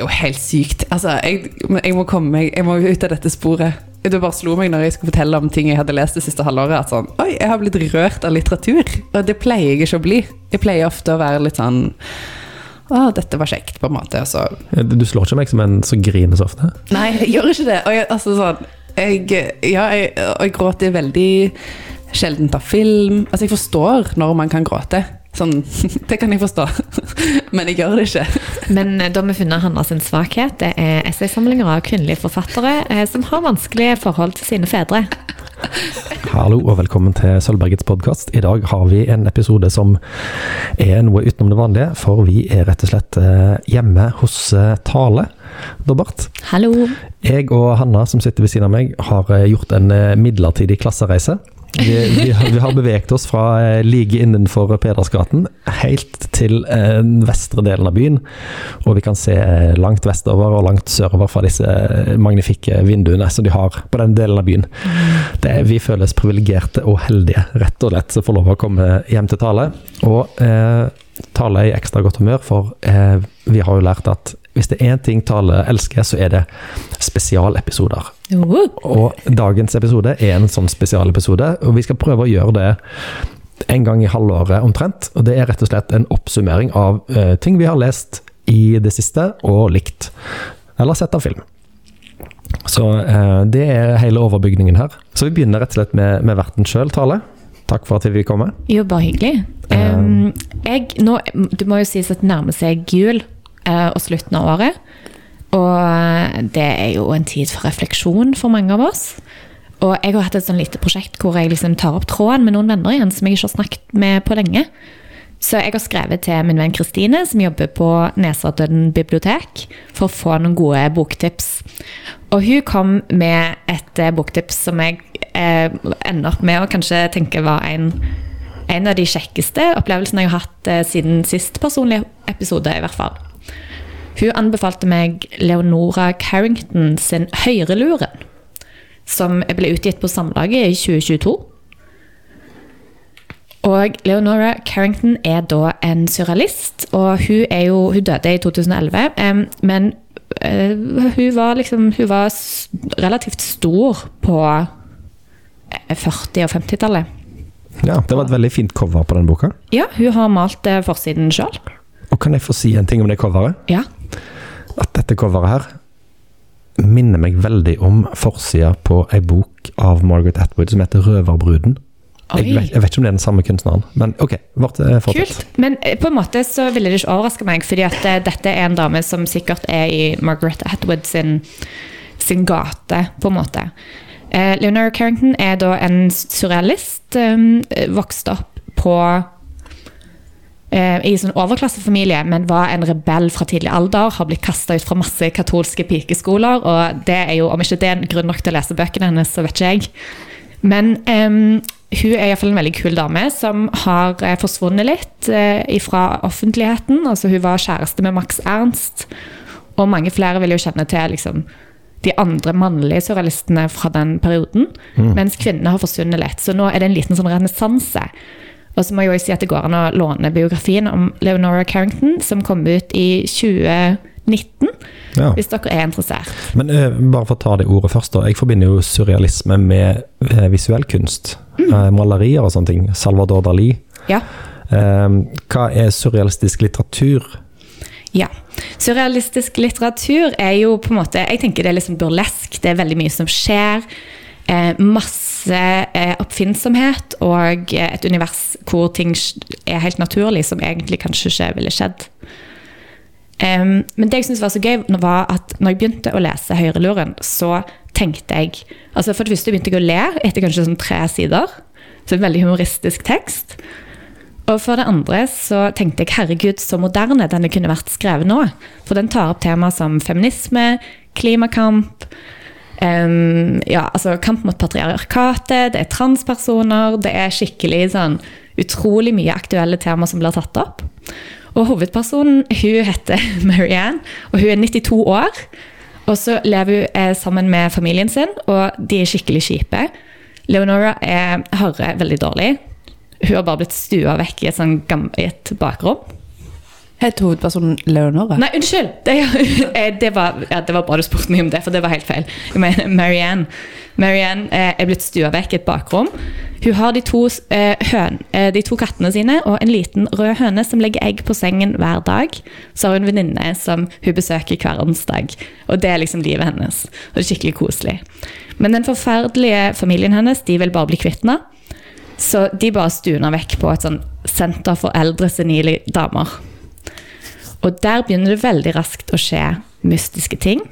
er jo helt sykt. Altså, jeg, jeg må komme meg Jeg må ut av dette sporet. Det bare slo meg når jeg skulle fortelle om ting jeg hadde lest det siste halvåret. At sånn, Oi, jeg har blitt rørt av litteratur. Og det pleier jeg ikke å bli. Jeg pleier ofte å være litt sånn Å, dette var kjekt, på en måte. Altså. Du slår ikke meg som en som griner så ofte. Nei, jeg gjør ikke det. Og jeg, altså sånn jeg, Ja, jeg, jeg gråter veldig sjeldent av film. Altså, jeg forstår når man kan gråte. Sånn, det kan jeg forstå. Men jeg gjør det ikke. Men eh, da vi funnet Hanna sin svakhet. Det er essaysamlinger av kvinnelige forfattere eh, som har vanskelige forhold til sine fedre. Hallo og velkommen til Sølvbergets podkast. I dag har vi en episode som er noe utenom det vanlige, for vi er rett og slett eh, hjemme hos Tale. Dobbert. Hallo. Jeg og Hanna som sitter ved siden av meg, har gjort en midlertidig klassereise. Vi, vi, vi har beveget oss fra eh, like innenfor Pedersgaten helt til eh, den vestre delen av byen. Og vi kan se eh, langt vestover og langt sørover fra disse magnifikke vinduene som de har på den delen av byen. Det vi føles privilegerte og heldige, rett og slett, som får lov å komme hjem til Tale. Og eh, Tale i ekstra godt humør, for eh, vi har jo lært at hvis det er én ting Tale elsker, så er det spesialepisoder. Og dagens episode er en sånn spesialepisode, og vi skal prøve å gjøre det en gang i halvåret omtrent. Og det er rett og slett en oppsummering av uh, ting vi har lest i det siste og likt. Eller sett av film. Så uh, det er hele overbygningen her. Så vi begynner rett og slett med, med verten sjøl, Tale. Takk for at vi fikk komme. jo, bare hyggelig. Um, jeg, nå, det må jo sies at det nærmer seg jul uh, og slutten av året. Og det er jo en tid for refleksjon for mange av oss. Og jeg har hatt et sånn lite prosjekt hvor jeg liksom tar opp tråden med noen venner igjen som jeg ikke har snakket med på lenge. Så jeg har skrevet til min venn Kristine, som jobber på Nesodden bibliotek, for å få noen gode boktips. Og hun kom med et eh, boktips som jeg eh, ender opp med å kanskje tenke var en, en av de kjekkeste opplevelsene jeg har hatt eh, siden sist personlig episode, i hvert fall. Hun anbefalte meg Leonora Carrington sin Høyreluren, som ble utgitt på Samlaget i 2022. Og Leonora Carrington er da en surrealist, og hun, er jo, hun døde i 2011. em, men eh, hun var liksom Hun var relativt stor på eh, 40- og 50-tallet. Ja, Det var et veldig fint cover på den boka. Ja, hun har malt eh, forsiden sjøl. Og kan jeg få si en ting om det coveret? Ja. At dette coveret her minner meg veldig om forsida på ei bok av Margaret Atwood som heter 'Røverbruden'. Jeg vet, jeg vet ikke om det er den samme kunstneren, men ok. Vart, eh. Kult. Men eh, på en måte så ville det ikke overraske meg, fordi at eh, dette er en dame som sikkert er i Margaret Atwood sin, sin gate, på en måte. Eh, Leonora Carrington er da en surrealist, um, vokste opp på i sånn overklassefamilie, men var en rebell fra tidlig alder. Har blitt kasta ut fra masse katolske pikeskoler. Og det er jo, om ikke det er en grunn nok til å lese bøkene hennes, så vet ikke jeg. Men um, hun er iallfall en veldig kul dame som har eh, forsvunnet litt uh, fra offentligheten. Altså, hun var kjæreste med Max Ernst, og mange flere vil jo kjenne til liksom, de andre mannlige surrealistene fra den perioden. Mens kvinnene har forsvunnet litt. Så nå er det en liten sånn renessanse. Og så må jeg også si at det går an å låne biografien om Leonora Carrington, som kom ut i 2019, Ja. hvis dere er interessert. Men uh, bare for å ta det ordet først, da. Jeg forbinder jo surrealisme med uh, visuell kunst. Eh, malerier og sånne ting. Salvador Dali. Ja. Hva er surrealistisk litteratur? Ja. Surrealistisk litteratur er jo på en måte Jeg tenker det er liksom burlesk. Det er veldig mye som skjer. Masse oppfinnsomhet og eh, et univers hvor ting er helt naturlig, som egentlig kanskje ikke ville skjedd. Um, men det jeg syntes var så gøy, var at når jeg begynte å lese Høyreluren, så tenkte jeg altså For det første begynte jeg å le etter kanskje sånn tre sider. Så en veldig humoristisk tekst. Og for det andre så tenkte jeg herregud, så moderne denne kunne vært skrevet nå. For den tar opp tema som feminisme, klimakamp, em, ja, altså kamp mot patriarkatet, det er transpersoner, det er skikkelig sånn utrolig mye aktuelle tema som blir tatt opp. Og hovedpersonen hun heter Marianne, og hun er 92 år. Og så lever hun eh, sammen med familien sin, og de er skikkelig kjipe. Leonora er, hører veldig dårlig. Hun har bare blitt stua vekk i et, sånn i et bakrom. Het hovedpersonen Leonora? Nei, unnskyld! Det, eh, det, var, ja, det var bra du spurte meg om det, for det var helt feil. Jeg mener Marianne. Marianne eh, er blitt stua vekk i et bakrom. Hun har de to, eh, høn, de to kattene sine og en liten rød høne som legger egg på sengen hver dag. Så har hun en venninne som hun besøker hver onsdag. Og det er liksom livet hennes. Og det er skikkelig koselig. Men den forferdelige familien hennes de vil bare bli kvitt henne. Så de bare stuner vekk på et sånn senter for eldre, senile damer. Og der begynner det veldig raskt å skje mystiske ting.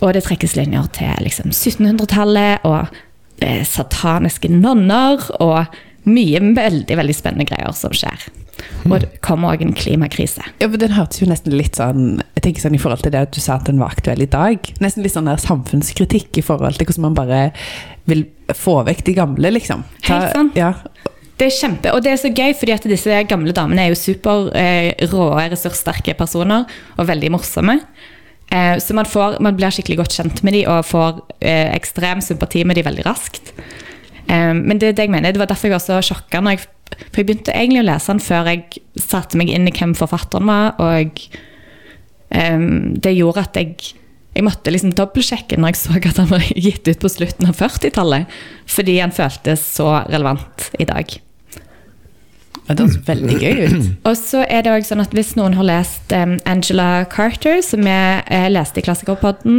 Og det trekkes linjer til liksom 1700-tallet og eh, sataniske nonner og mye veldig veldig spennende greier som skjer. Og det kommer òg en klimakrise. Ja, men Den hørtes jo nesten litt sånn Jeg tenker sånn i forhold til det at du sa at den var aktuell i dag. Nesten litt sånn der samfunnskritikk i forhold til hvordan man bare vil få vekk de gamle, liksom. Helt sant. Ja. Det er kjempe, og det er så gøy, fordi at disse gamle damene er jo super eh, rå, ressurssterke personer og veldig morsomme. Eh, så man, får, man blir skikkelig godt kjent med dem og får eh, ekstrem sympati med dem veldig raskt. Eh, men det, det jeg mener, det var derfor jeg var så sjokka. når jeg For jeg begynte egentlig å lese den før jeg satte meg inn i hvem forfatteren var. Og eh, det gjorde at jeg jeg måtte liksom dobbeltsjekke når jeg så at han var gitt ut på slutten av 40-tallet. Fordi han føltes så relevant i dag. Det høres veldig gøy ut. Og så er det også sånn at Hvis noen har lest um, Angela Carter, som jeg jeg leste i Klassikerpodden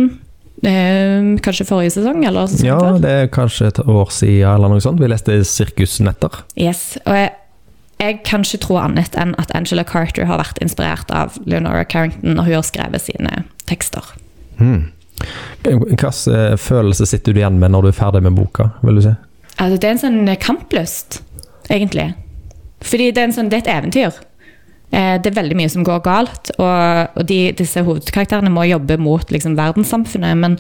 um, kanskje forrige sesong, eller sånn Ja, det er kanskje et år siden eller noe sånt. Vi leste Sirkusnetter. Yes, og jeg, jeg kan ikke tro annet enn at Angela Carter har vært inspirert av Leonora Carrington når hun har skrevet sine tekster. Hmm. Hvilken eh, følelse sitter du igjen med når du er ferdig med boka, vil du si? Altså, det er en sånn kamplyst, egentlig. Fordi det er, sånn, det er et eventyr. Eh, det er veldig mye som går galt, og de, disse hovedkarakterene må jobbe mot liksom, verdenssamfunnet, men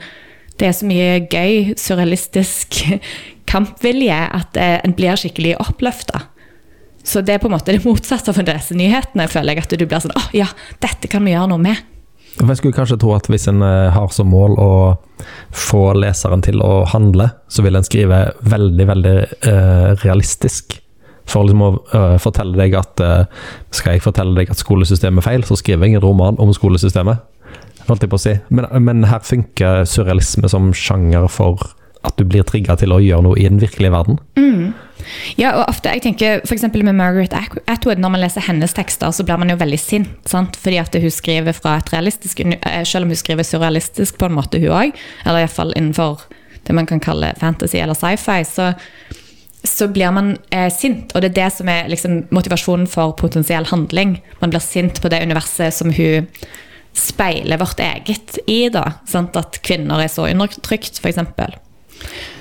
det er så mye gøy, surrealistisk kampvilje at eh, en blir skikkelig oppløfta. Så det er på en måte det motsatte av disse nyhetene, føler jeg. At du blir sånn Å ja, dette kan vi gjøre noe med. Jeg skulle kanskje tro at hvis en eh, har som mål å få leseren til å handle, så vil en skrive veldig, veldig eh, realistisk. For liksom å eh, fortelle deg at eh, Skal jeg fortelle deg at skolesystemet er feil, så skriver jeg en roman om skolesystemet. Holdt jeg på å si. Men, men her funker surrealisme som sjanger for at du blir trigga til å gjøre noe i den virkelige verden. Ja, og ofte, jeg tenker eksempel med Margaret Atwood, når man leser hennes tekster, så blir man jo veldig sint, sant? fordi at hun skriver fra et realistisk, eh, selv om hun skriver surrealistisk på en måte hun også, eller i hvert fall innenfor det man kan kalle fantasy eller sci-fi, så, så blir man eh, sint, og det er det som er liksom, motivasjonen for potensiell handling. Man blir sint på det universet som hun speiler vårt eget i, da, sant? at kvinner er så undertrykt, eksempel.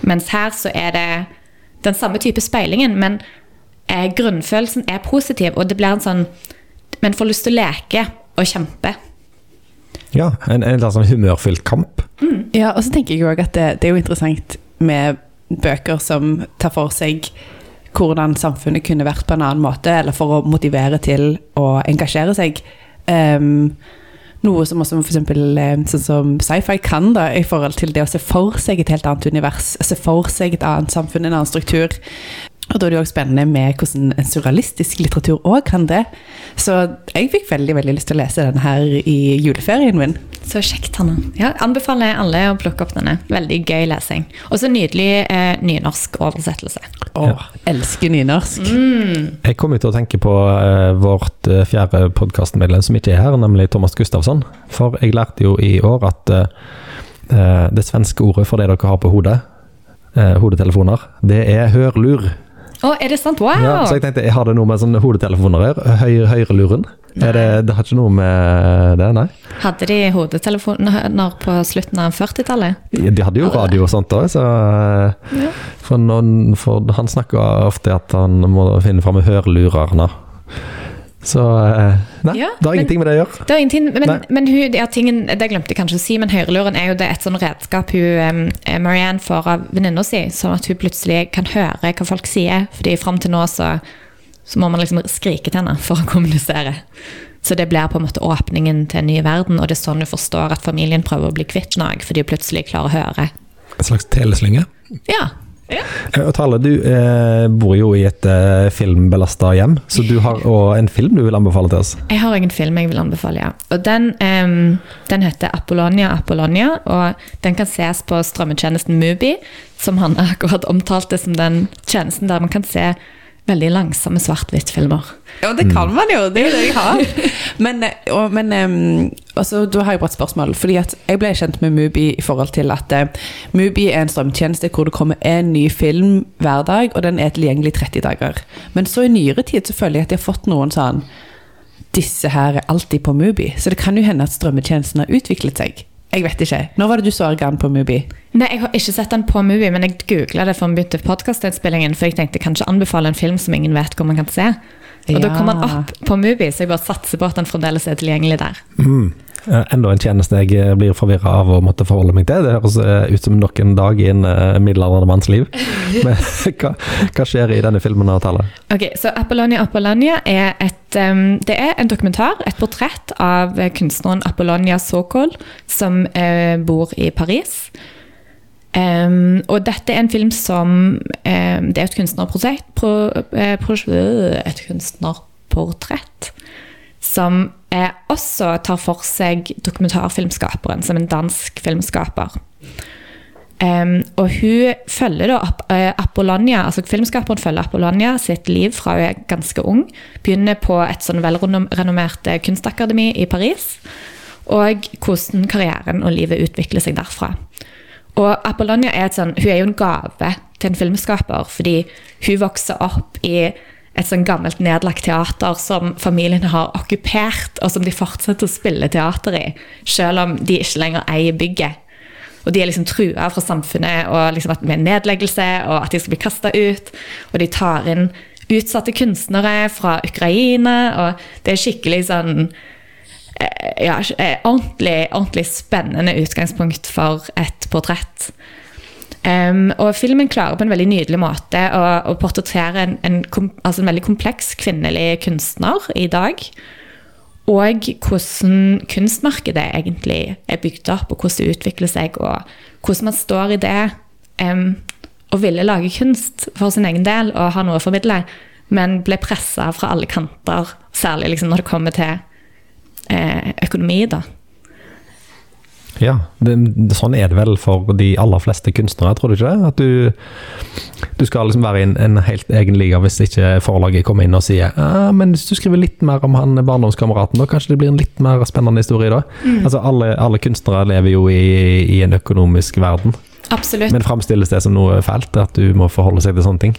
Mens her så er det den samme type speilingen, men eh, grunnfølelsen er positiv, og det blir en sånn Men får lyst til å leke og kjempe. Ja, en, en sånn humørfylt kamp. Ja, og så tenker jeg òg at det, det er jo interessant med bøker som tar for seg hvordan samfunnet kunne vært på en annen måte, eller for å motivere til å engasjere seg. Um, noe som også for eksempel, eh, sånn som sci-fi kan, da, i forhold til det å se for seg et helt annet univers, se for seg et annet samfunn, en annen struktur. Og da er det jo også spennende med hvordan en surrealistisk litteratur òg kan det. Så jeg fikk veldig veldig lyst til å lese den her i juleferien min. Så kjekt, Hanna. Ja, anbefaler alle å plukke opp denne. Veldig gøy lesing. Og så nydelig eh, nynorsk oversettelse. Åh, elsker nynorsk. Jeg kommer jo til å tenke på eh, vårt eh, fjerde podkastmedlem som ikke er her, nemlig Thomas Gustafsson. For jeg lærte jo i år at eh, eh, det svenske ordet for det dere har på hodet, eh, hodetelefoner, det er hørlur. Å, er det sant? Wow! Ja, så jeg tenkte, jeg har det noe med sånne hodetelefoner å gjøre? Høy, høyreluren? Er det, det har ikke noe med det, nei? Hadde de hodetelefoner på slutten av 40-tallet? De hadde jo radio og sånt òg, så ja. for, noen, for Han snakker ofte at han må finne fram hørlurerne. Så eh, Nei, Ja, det har men- ingenting med det å gjøre. Det er ingenting, men, men hun, ja, tingen, det glemte jeg kanskje å si, men høyreluren er jo det et sånn redskap hun, eh, Marianne får av venninna si, sånn at hun plutselig kan høre hva folk sier. fordi fram til nå så, så må man liksom skrike til henne for å kommunisere. Så det blir på en måte åpningen til en ny verden, og det er sånn hun forstår at familien prøver å bli kvitt noe, fordi hun plutselig klarer å høre. En slags teleslynge. Ja, Eh, Og Tale, du eh, bor jo i et eh, filmbelasta hjem, så du har en film du vil anbefale til oss. Jeg har en film jeg vil anbefale, ja. Og den, eh, den heter Apollonia Apollonia, og den kan ses på strømmetjenesten Mubi, som han akkurat omtalte som den tjenesten der man kan se veldig langsomme svart-hvitt-filmer. Ja, det kan man jo. Det er jo det jeg har. Men, eh, og, men em, altså, da har jeg bare et spørsmål. Fordi at jeg ble kjent med Mubi i forhold til at uh, Mubi er en strømtjeneste hvor det kommer en ny film hver dag, og den er tilgjengelig 30 dager. Men så i nyere tid så føler jeg at de har fått noen sånn Disse her er alltid på Mubi. Så det kan jo hende at strømmetjenesten har utviklet seg. Jeg vet ikke. Når var det du så Organ på Mubi? Nei, Jeg har ikke sett den på Mubi, men jeg googla det før vi begynte podkastinnspillingen, for jeg tenkte kanskje anbefale en film som ingen vet hvor man kan se. Og da kom han opp på Mubi, så jeg bare satser på at den fremdeles er tilgjengelig der. Mm. Eh, Enda en tjeneste jeg eh, blir forvirra av å måtte forholde meg til. Det høres eh, ut som nok en dag i en middelaldrende manns liv. Men hva, hva skjer i denne filmen? Tale? Ok, så Apollonia Apollonia er et um, Det er en dokumentar, et portrett av kunstneren Apollonia Sokol, som bor i Paris. Um, og dette er en film som um, Det er et kunstnerprosjekt pro, pro, Et kunstnerportrett som eh, også tar for seg dokumentarfilmskaperen som en dansk filmskaper. Um, og hun følger da Ap eh, Apollonia, altså filmskaperen følger Apollonia sitt liv fra hun er ganske ung. Begynner på et sånn velrenommert eh, kunstakademi i Paris. Og hvordan karrieren og livet utvikler seg derfra. Og Apollonia er, et sånn, hun er jo en gave til en filmskaper, fordi hun vokser opp i et sånn gammelt nedlagt teater som familien har okkupert, og som de fortsetter å spille teater i, selv om de ikke lenger eier bygget. Og de er liksom trua fra samfunnet og liksom at med nedleggelse og at de skal bli kasta ut. Og de tar inn utsatte kunstnere fra Ukraina, og det er skikkelig sånn eh, ja, eh, ordentlig, ordentlig spennende utgangspunkt for et portrett. Em, og filmen klarer på en veldig nydelig måte å, å portrettere en, en, kom, altså en veldig kompleks kvinnelig kunstner i dag. Og hvordan kunstmarkedet egentlig er bygd opp, og hvordan det utvikler seg, og hvordan man står i det um, og ville lage kunst for sin egen del og ha noe å formidle, men ble pressa fra alle kanter, særlig liksom når det kommer til eh, økonomi. da. Ja, det, det, sånn er det vel for de aller fleste kunstnere, tror du ikke det? At du, du skal liksom være i en, en helt egen liga hvis ikke forlaget kommer inn og sier ah, men hvis du skriver litt mer om han barndomskameraten, da kanskje det blir en litt mer spennende historie da? Altså alle, alle kunstnere lever jo i, i en økonomisk verden, Absolutt. men fremstilles det som noe fælt, at du må forholde seg til sånne ting?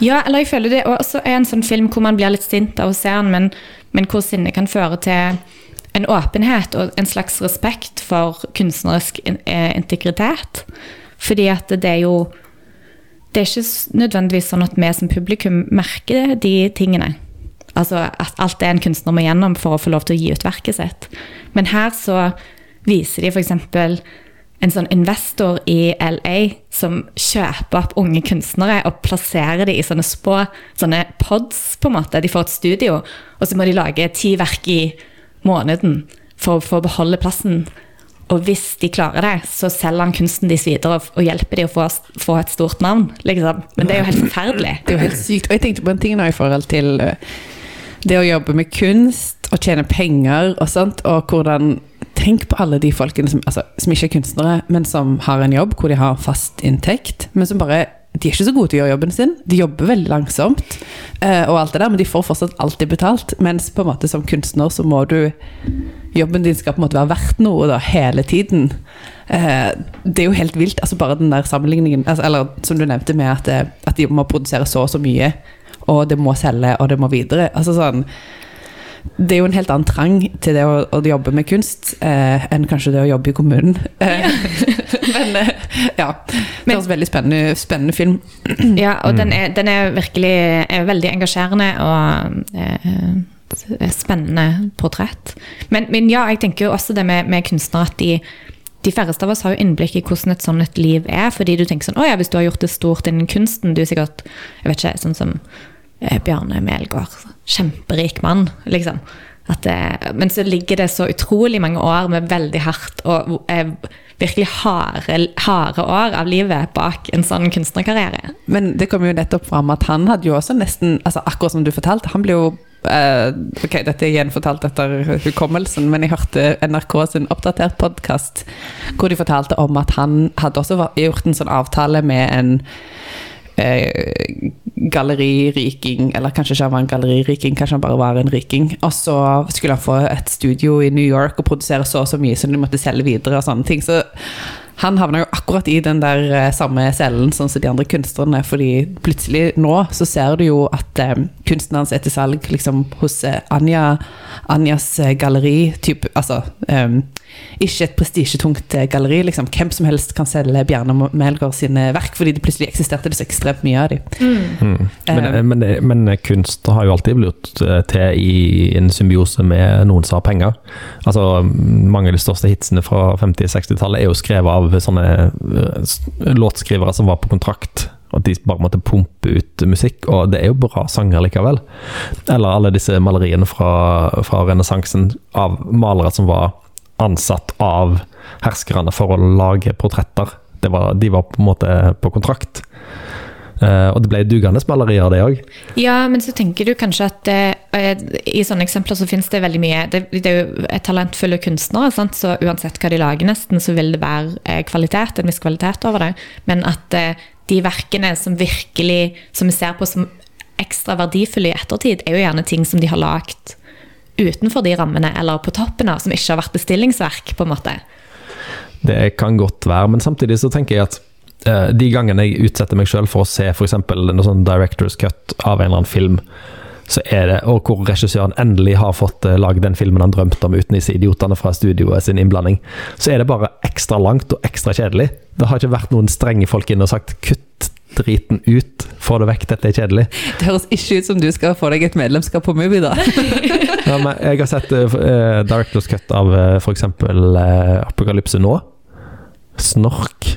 Ja, eller jeg føler det også er en sånn film hvor man blir litt sint av å se den, men, men hvor sinnet kan føre til en åpenhet og en slags respekt for kunstnerisk eh, integritet. Fordi at det er jo Det er ikke nødvendigvis sånn at vi som publikum merker de tingene. Altså at alt det en kunstner må gjennom for å få lov til å gi ut verket sitt. Men her så viser de f.eks. en sånn investor i LA som kjøper opp unge kunstnere og plasserer de i sånne spå sånne pods, på en måte. De får et studio, og så må de lage ti verk i måneden for, for å beholde plassen. Og hvis de klarer det, så selger han kunsten deres videre og, hjelper de å få, få et stort navn. Liksom. Men det er jo helt forferdelig. Det er jo helt sykt. Og jeg tenkte på en ting nå i forhold til eh, det å jobbe med kunst og tjene penger og sånt, og hvordan Tenk på alle de folkene som, altså, som ikke er kunstnere, men som har en jobb hvor de har fast inntekt, men som bare de er ikke så gode til å gjøre jobben sin. De jobber veldig langsomt, uh, og alt det der, men de får fortsatt alltid betalt. Mens på en måte som kunstner så må du Jobben din skal på en måte være verdt noe da, hele tiden. Uh, det er jo helt vilt. altså Bare den der sammenligningen, altså, eller som du nevnte med at, eh, at de må produsere så og så mye, og det må selge, og det må videre. altså sånn det er jo en helt annen trang til det å, å jobbe med kunst eh, enn kanskje det å jobbe i kommunen. Ja. men eh, ja. Det høres veldig spennende, spennende film. Ja, og den, er, den er virkelig er veldig engasjerende og eh, spennende portrett. Men, men ja, jeg tenker jo også det med, med kunstnere at de, de færreste av oss har jo innblikk i hvordan et et liv er. Fordi du tenker sånn Å ja, hvis du har gjort det stort innen kunsten, du er sikkert Jeg vet ikke, sånn som eh, Bjarne Melgaard. Kjemperik mann, liksom. det, men så ligger det så utrolig mange år med veldig hardt og eh, virkelig harde, harde år av livet bak en sånn kunstnerkarriere. Men det kom jo nettopp fram at han hadde jo også nesten altså Akkurat som du fortalte, han ble jo eh, Ok, dette er gjenfortalt etter hukommelsen, men jeg hørte NRK sin oppdatert podkast hvor de fortalte om at han hadde også gjort en sånn avtale med en eh, galleririking, eller kanskje ikke han var en galleririking, kanskje han bare var en riking. Og så skulle han få et studio i New York og produsere så og så mye som de måtte selge videre og sånne ting. Så han havna jo akkurat i den der eh, samme cellen sånn som de andre kunstnerne, fordi plutselig nå så ser du jo at eh, kunsten hans er til salg liksom hos eh, Anja, Anjas eh, galleri, typ, altså eh, ikke et prestisjetungt eh, galleri, liksom. Hvem som helst kan selge Bjarne Melgaard sine verk, fordi det plutselig eksisterte det så ekstremt mye av dem. Mm. Men, Eh. men, men kunst har jo alltid blitt til i en symbiose med noen som har penger. Altså, Mange av de største hitsene fra 50- og 60-tallet er jo skrevet av sånne eh, låtskrivere som var på kontrakt. At de bare måtte pumpe ut musikk, og det er jo bra sanger likevel. Eller alle disse maleriene fra, fra renessansen av malere som var ansatt av herskerne for å lage portretter. Var, de var på en måte på kontrakt. Eh, og det ble dugende malerier, det òg. Ja, men så tenker du kanskje at det, i sånne eksempler så finnes det veldig mye Det, det er jo talentfulle kunstnere, sant? så uansett hva de lager, nesten, så vil det være eh, kvalitet, en viss kvalitet over det. Men at eh, de verkene som virkelig Som vi ser på som ekstra verdifulle i ettertid, er jo gjerne ting som de har lagd utenfor de rammene, eller på toppen av, som ikke har vært bestillingsverk, på en måte. Det kan godt være, men samtidig så tenker jeg at eh, de gangene jeg utsetter meg sjøl for å se f.eks. noe sånn director's cut av en eller annen film, så er det, og hvor regissøren endelig har fått uh, lagd den filmen han drømte om uten disse idiotene fra studioet sin innblanding, så er det bare ekstra langt og ekstra kjedelig. Det har ikke vært noen strenge folk inne og sagt kutt driten ut, få det vekk, dette er kjedelig. Det høres ikke ut som du skal få deg et medlemskap på Mubi, da. Ja, men jeg har sett uh, director's cut av uh, f.eks. Uh, Apokalypse nå. Snork.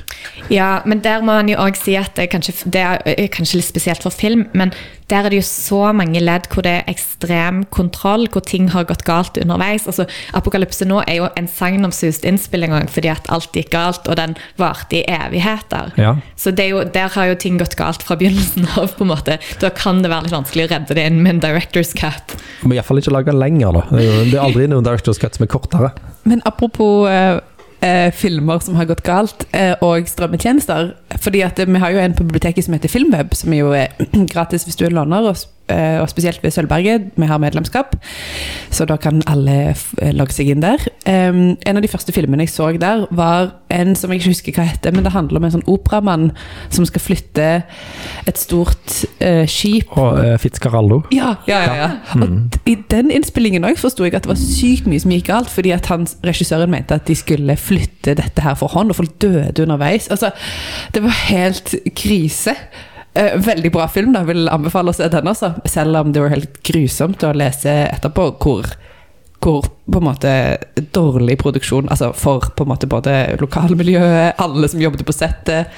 Ja, men der må han jo òg si at det er, kanskje, det er kanskje litt spesielt for film, men der er det jo så mange ledd hvor det er ekstrem kontroll, hvor ting har gått galt underveis. Altså, Apokalypse nå er jo en sagnomsust innspilling òg, fordi at alt gikk galt, og den varte i evigheter. Ja. Så det er jo, der har jo ting gått galt fra begynnelsen av. på en måte. Da kan det være litt vanskelig å redde det inn med en director's cut. Må iallfall ikke lage lenger, da. Det er, jo, aldri noen director's cut som er kortere. Men apropos eh, eh, filmer som har gått galt, eh, og strømmetjenester. Fordi at vi har jo en på biblioteket som heter Filmweb, som jo er gratis hvis du er låner, og, og spesielt ved Sølvberget. Vi har medlemskap, så da kan alle eh, logge seg inn der. Um, en av de første filmene jeg så der, var en som jeg ikke husker hva heter, men det handler om en sånn operamann som skal flytte et stort uh, skip Og uh, Fitzcarraldo. ja, ja, ja. ja. Og d- i den innspillingen også forsto jeg at det var sykt mye som gikk galt, fordi at han, regissøren mente at de skulle flytte dette her for hånd, og folk døde underveis. Altså, det var helt krise. Eh, veldig bra film, da. Vil anbefale å se den altså. Selv om det var helt grusomt å lese etterpå hvor hvor på en måte dårlig produksjon Altså for på en måte både lokalmiljøet, alle som jobbet på settet.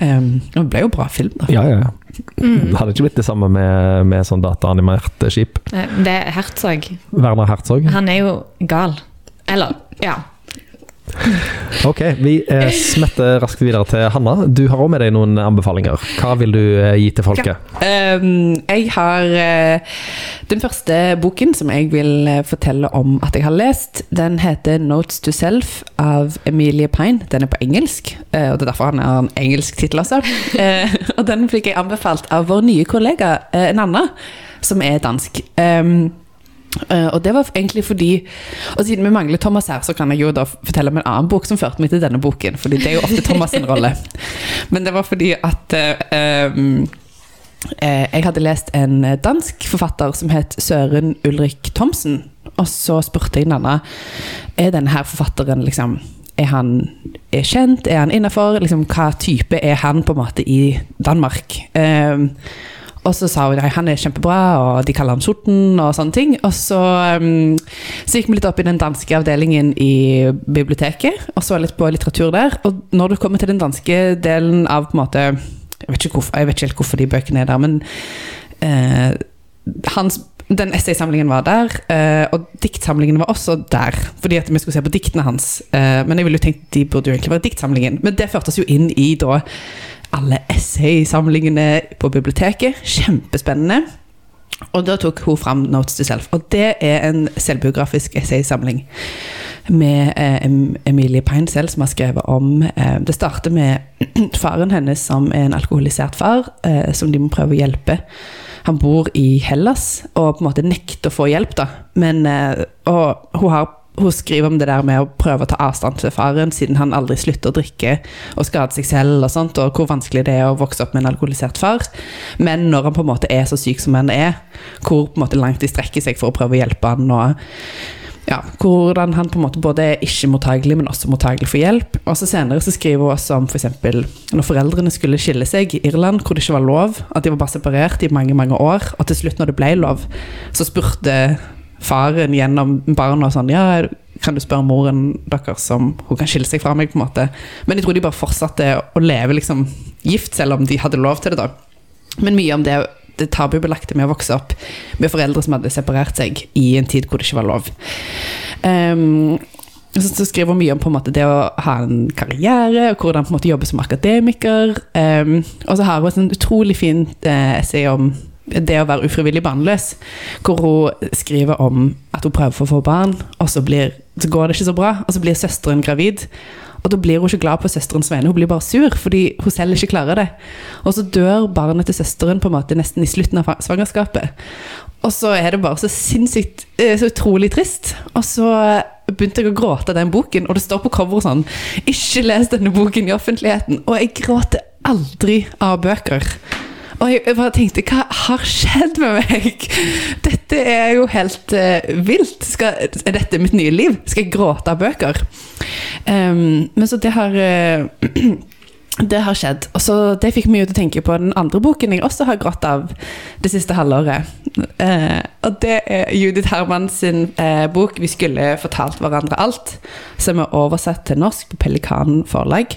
Um, det ble jo bra film, da. Ja, ja, Mm. Det hadde ikke blitt det samme med, med sånn dataanimert skip. Eh, Det er Herzog. Werner Herzog. Han er jo gal. Eller, ja. Ok, vi eh, smetter raskt videre til Hanna. Du har òg med deg noen anbefalinger. Hva vil du eh, gi til folket? Um, jeg har eh, Den første boken som jeg vil fortelle om at jeg har lest, den heter 'Notes to Self' av Emilie Pine. Den er på engelsk, og det er derfor han har en engelsk tittel. Eh, og den fikk jeg anbefalt av vår nye kollega Nanna, som er dansk. Um, Eh, og det var egentlig fordi Og siden vi mangler Thomas her, så kan jeg jo da fortelle om en annen bok som førte meg til denne boken. Fordi det er jo ofte Thomas' sin rolle. Men det var fordi at uh, um, uh, jeg hadde lest en dansk forfatter som het Søren Ulrik Thomsen. Og så spurte jeg Nanna Er denne her forfatteren liksom er han er kjent? Er han innafor? Liksom, hva type er han på en måte i Danmark? Um, og så sa hun at han er kjempebra, og de kaller ham Sorten og sånne ting. Og så, um, så gikk vi litt opp i den danske avdelingen i biblioteket, og så litt på litteratur der. Og når du kommer til den danske delen av på en måte Jeg vet ikke, hvorfor, jeg vet ikke helt hvorfor de bøkene er der, men uh, hans den essaysamlingen var der, eh, og diktsamlingen var også der. Fordi at vi skulle se på diktene hans. Eh, men jeg ville jo tenkt de burde jo egentlig være diktsamlingen. Men det førte oss jo inn i da alle essaysamlingene på biblioteket. Kjempespennende. Og da tok hun fram Notes to Self. Og det er en selvbiografisk essaysamling med eh, Emilie Emilie Peinsel, som har skrevet om eh, Det starter med faren hennes som er en alkoholisert far, eh, som de må prøve å hjelpe. Han bor i Hellas og på en måte nekter å få hjelp, da. Men, eh, og hun, har, hun skriver om det der med å prøve å ta avstand til faren, siden han aldri slutter å drikke og skade seg selv, og sånt, og hvor vanskelig det er å vokse opp med en alkoholisert far. Men når han på en måte er så syk som han er, hvor på en måte langt de strekker seg for å prøve å hjelpe han, og ja, hvordan han på en måte både er ikke mottagelig, men også mottagelig for hjelp. Og så Senere så skriver hun også om for eksempel når foreldrene skulle skille seg i Irland, hvor det ikke var lov, at de var bare separert i mange mange år, og til slutt, når det ble lov, så spurte faren gjennom barna sånn Ja, kan du spørre moren deres om hun kan skille seg fra meg, på en måte. Men jeg tror de bare fortsatte å leve liksom gift, selv om de hadde lov til det, da. Men mye om det, det tabubelagte med å vokse opp med foreldre som hadde separert seg i en tid hvor det ikke var lov. Um, så, skriver hun mye om på en måte det å ha en karriere, og hvordan på en måte jobbe som akademiker. Um, og så har hun et utrolig fint eh, essay om det å være ufrivillig barnløs, hvor hun skriver om at hun prøver for å få barn, og så, blir, så går det ikke så bra, og så blir søsteren gravid. Og da blir hun ikke glad på søsterens vegne, hun blir bare sur fordi hun selv ikke klarer det. Og så dør barnet til søsteren på en måte nesten i slutten av svangerskapet. Og så er det bare så sinnssykt eh, Så utrolig trist. Og så begynte jeg å gråte av den boken, og det står på coveret sånn 'Ikke les denne boken i offentligheten'. Og jeg gråter aldri av bøker. Og jeg bare tenkte, hva har skjedd med meg? Dette er jo helt uh, vilt. Skal, er dette mitt nye liv? Skal jeg gråte av bøker? Um, men så det har uh, Det har skjedd. Og så Det fikk meg til å tenke på den andre boken jeg også har grått av det siste halvåret. Eh, og det er Judith Herman sin eh, bok 'Vi skulle fortalt hverandre alt', som er oversatt til norsk på Pelikanen forlag.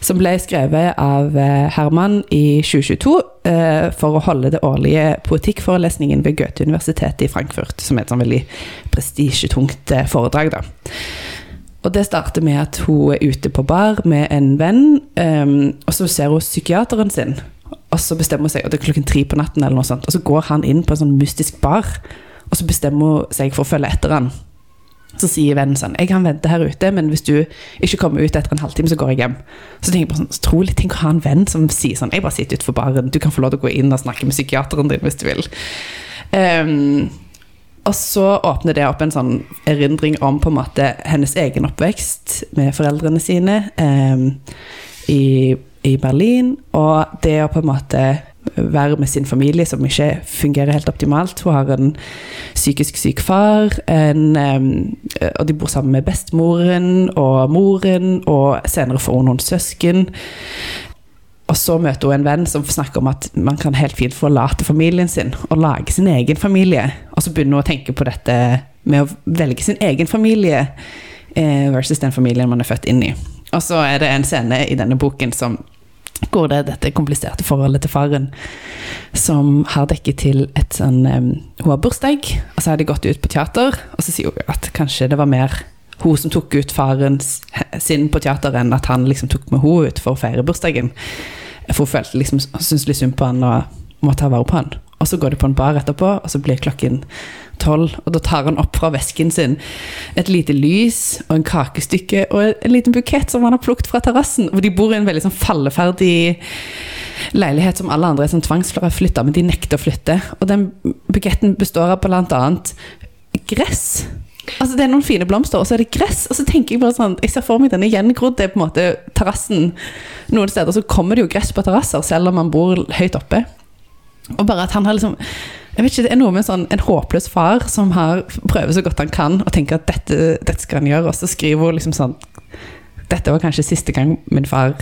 Som ble skrevet av eh, Herman i 2022 eh, for å holde det årlige poetikkforelesningen ved Goethe-universitetet i Frankfurt, som er et sånn veldig prestisjetungt eh, foredrag. da. Og det starter med at hun er ute på bar med en venn, og så ser hun psykiateren sin. Og så bestemmer hun seg, og det er klokken tre på natten, eller noe sånt, og så går han inn på en sånn mystisk bar, og så bestemmer hun seg for å følge etter han. Så sier vennen sånn Jeg kan vente her ute, men hvis du ikke kommer ut etter en halvtime, så går jeg hjem. Så tenker jeg bare sånn så Trolig, tenk å ha en venn som sier sånn Jeg bare sitter utenfor baren, du kan få lov til å gå inn og snakke med psykiateren din hvis du vil. Um, og så åpner det opp en sånn erindring om på en måte hennes egen oppvekst med foreldrene sine um, i, i Berlin, og det å på en måte være med sin familie som ikke fungerer helt optimalt. Hun har en psykisk syk far, en, og de bor sammen med bestemoren og moren, og senere får hun noen søsken. Og så møter hun en venn som snakker om at man kan helt fint forlate familien sin og lage sin egen familie. Og så begynner hun å tenke på dette med å velge sin egen familie eh, versus den familien man er født inn i. Og så er det en scene i denne boken som går det dette kompliserte forholdet til faren, som har dekket til et sånn um, Hun har bursdag, og så har de gått ut på teater, og så sier hun at kanskje det var mer hun som tok ut faren sin på teater, enn at han liksom tok med henne ut for å feire bursdagen. For hun følte liksom, syntes litt synd på han og måtte ta vare på han. Og så går de på en bar etterpå, og så blir klokken tolv, og da tar han opp fra vesken sin et lite lys og en kakestykke og en liten bukett som han har plukket fra terrassen. Og de bor i en veldig sånn falleferdig leilighet som alle andre er sånn tvangsflytta, men de nekter å flytte. Og den buketten består av annet gress. Altså Det er noen fine blomster, og så er det gress. Og så tenker Jeg bare sånn, jeg ser for meg denne gjengrodde på en måte terrassen. Noen steder så kommer det jo gress på terrasser, selv om man bor høyt oppe. Og bare at han har liksom jeg vet ikke, Det er noe med sånn, en håpløs far som har prøver så godt han kan og tenker at dette, dette skal han gjøre, og så skriver hun liksom sånn Dette var kanskje siste gang min far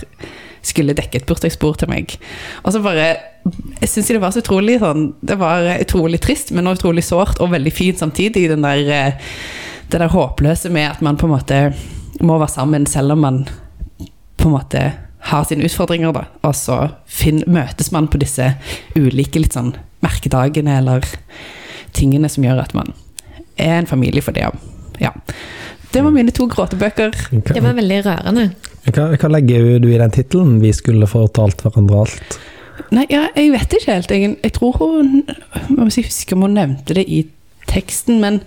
skulle dekke et bursdagsbord til meg. Og så bare Jeg syns det var så utrolig sånn Det var utrolig trist, men også utrolig sårt og veldig fint samtidig. Den der, eh, det der håpløse med at man på en måte må være sammen selv om man på en måte har sine utfordringer, da. Og så møtes man på disse ulike litt sånn merkedagene eller tingene som gjør at man er en familie for det. Ja. Det var mine to gråtebøker. Det var veldig rørende. Hva, hva legger du i den tittelen 'Vi skulle fortalt hverandre alt'? Nei, ja, jeg vet ikke helt. Jeg, jeg tror hun Jeg må si, husker om hun nevnte det i teksten, men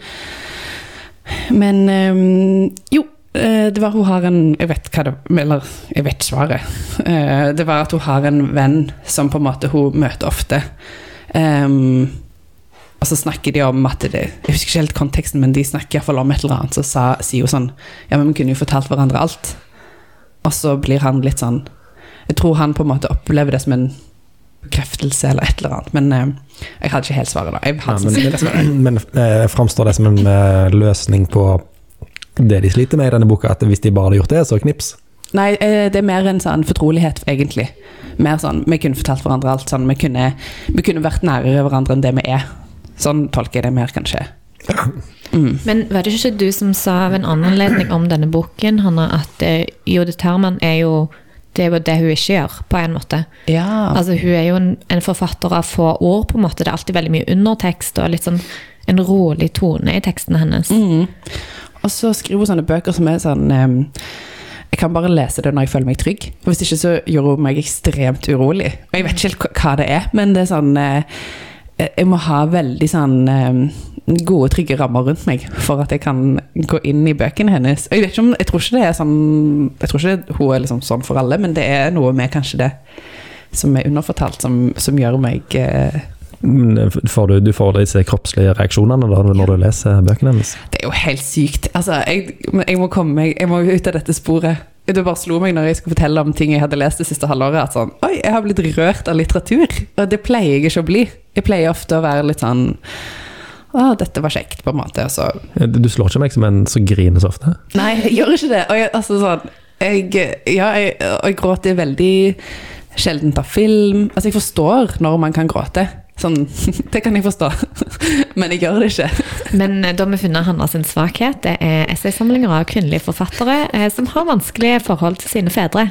Men øhm, Jo. eh, Det var hun har en Jeg vet hva det Eller jeg vet svaret. Eh, Det var at hun har en venn som på en måte hun møter ofte. Ehm, og så snakker de om at det Jeg husker ikke helt konteksten, men de snakker iallfall om et eller annet. Så sa, sier hun sånn Ja, men vi kunne jo fortalt hverandre alt. Og så blir han litt sånn Jeg tror han på en måte opplever det som en bekreftelse eller et eller annet. Men eh, jeg hadde ikke helt svaret da. Ja, men det men eh, framstår det som en eh, løsning på det de sliter med i denne boka, at hvis de bare hadde gjort det, så knips? Nei, eh, det er mer en sånn fortrolighet, egentlig. Mer sånn, Vi kunne fortalt hverandre alt. sånn, Vi kunne, vi kunne vært nærere hverandre enn det vi er. Sånn tolker jeg det mer, kanskje. Mm. Men var det ikke du som sa ved en annen anledning om denne boken, Hanna, at eh, Jode Terman er jo det er jo det hun ikke gjør, på en måte. Ja. Altså, hun er jo en, en forfatter av få ord, på en måte. Det er alltid veldig mye undertekst og litt sånn en rolig tone i tekstene hennes. Mm. Og så skriver hun sånne bøker som er sånn ehm, Jeg kan bare lese det når jeg føler meg trygg. Og Hvis ikke så gjør hun meg ekstremt urolig. Og jeg vet ikke helt hva- det er, men det er sånn eh, Jeg må ha veldig sånn eh, gode, trygge rammer rundt meg for at jeg kan gå inn i bøkene hennes. Og jeg vet ikke om Jeg tror ikke det er sånn Jeg tror ikke hun er liksom sånn for alle, men det er noe med kanskje det som er underfortalt, som, som gjør meg eh, Får du, du får disse kroppslige reaksjonene da, når du leser bøkene hennes? Det er jo helt sykt. Altså, jeg, jeg må komme meg Jeg må ut av dette sporet. Det bare slo meg når jeg skulle fortelle om ting jeg hadde lest det siste halvåret. At sånn, Oi, jeg har blitt rørt av litteratur. Og det pleier jeg ikke å bli. Jeg pleier ofte å være litt sånn Å, dette var kjekt, på en måte. Altså. Du slår ikke meg som en som griner så ofte. Nei, jeg gjør ikke det. Og jeg, altså sånn jeg, Ja, jeg, og jeg gråter veldig sjelden av film. Altså, jeg forstår når man kan gråte. Sånn, det kan jeg forstå. Men jeg gjør det ikke. Men eh, da vi funnet Hanna sin svakhet. Det er essaysamlinger av kvinnelige forfattere eh, som har vanskelige forhold til sine fedre.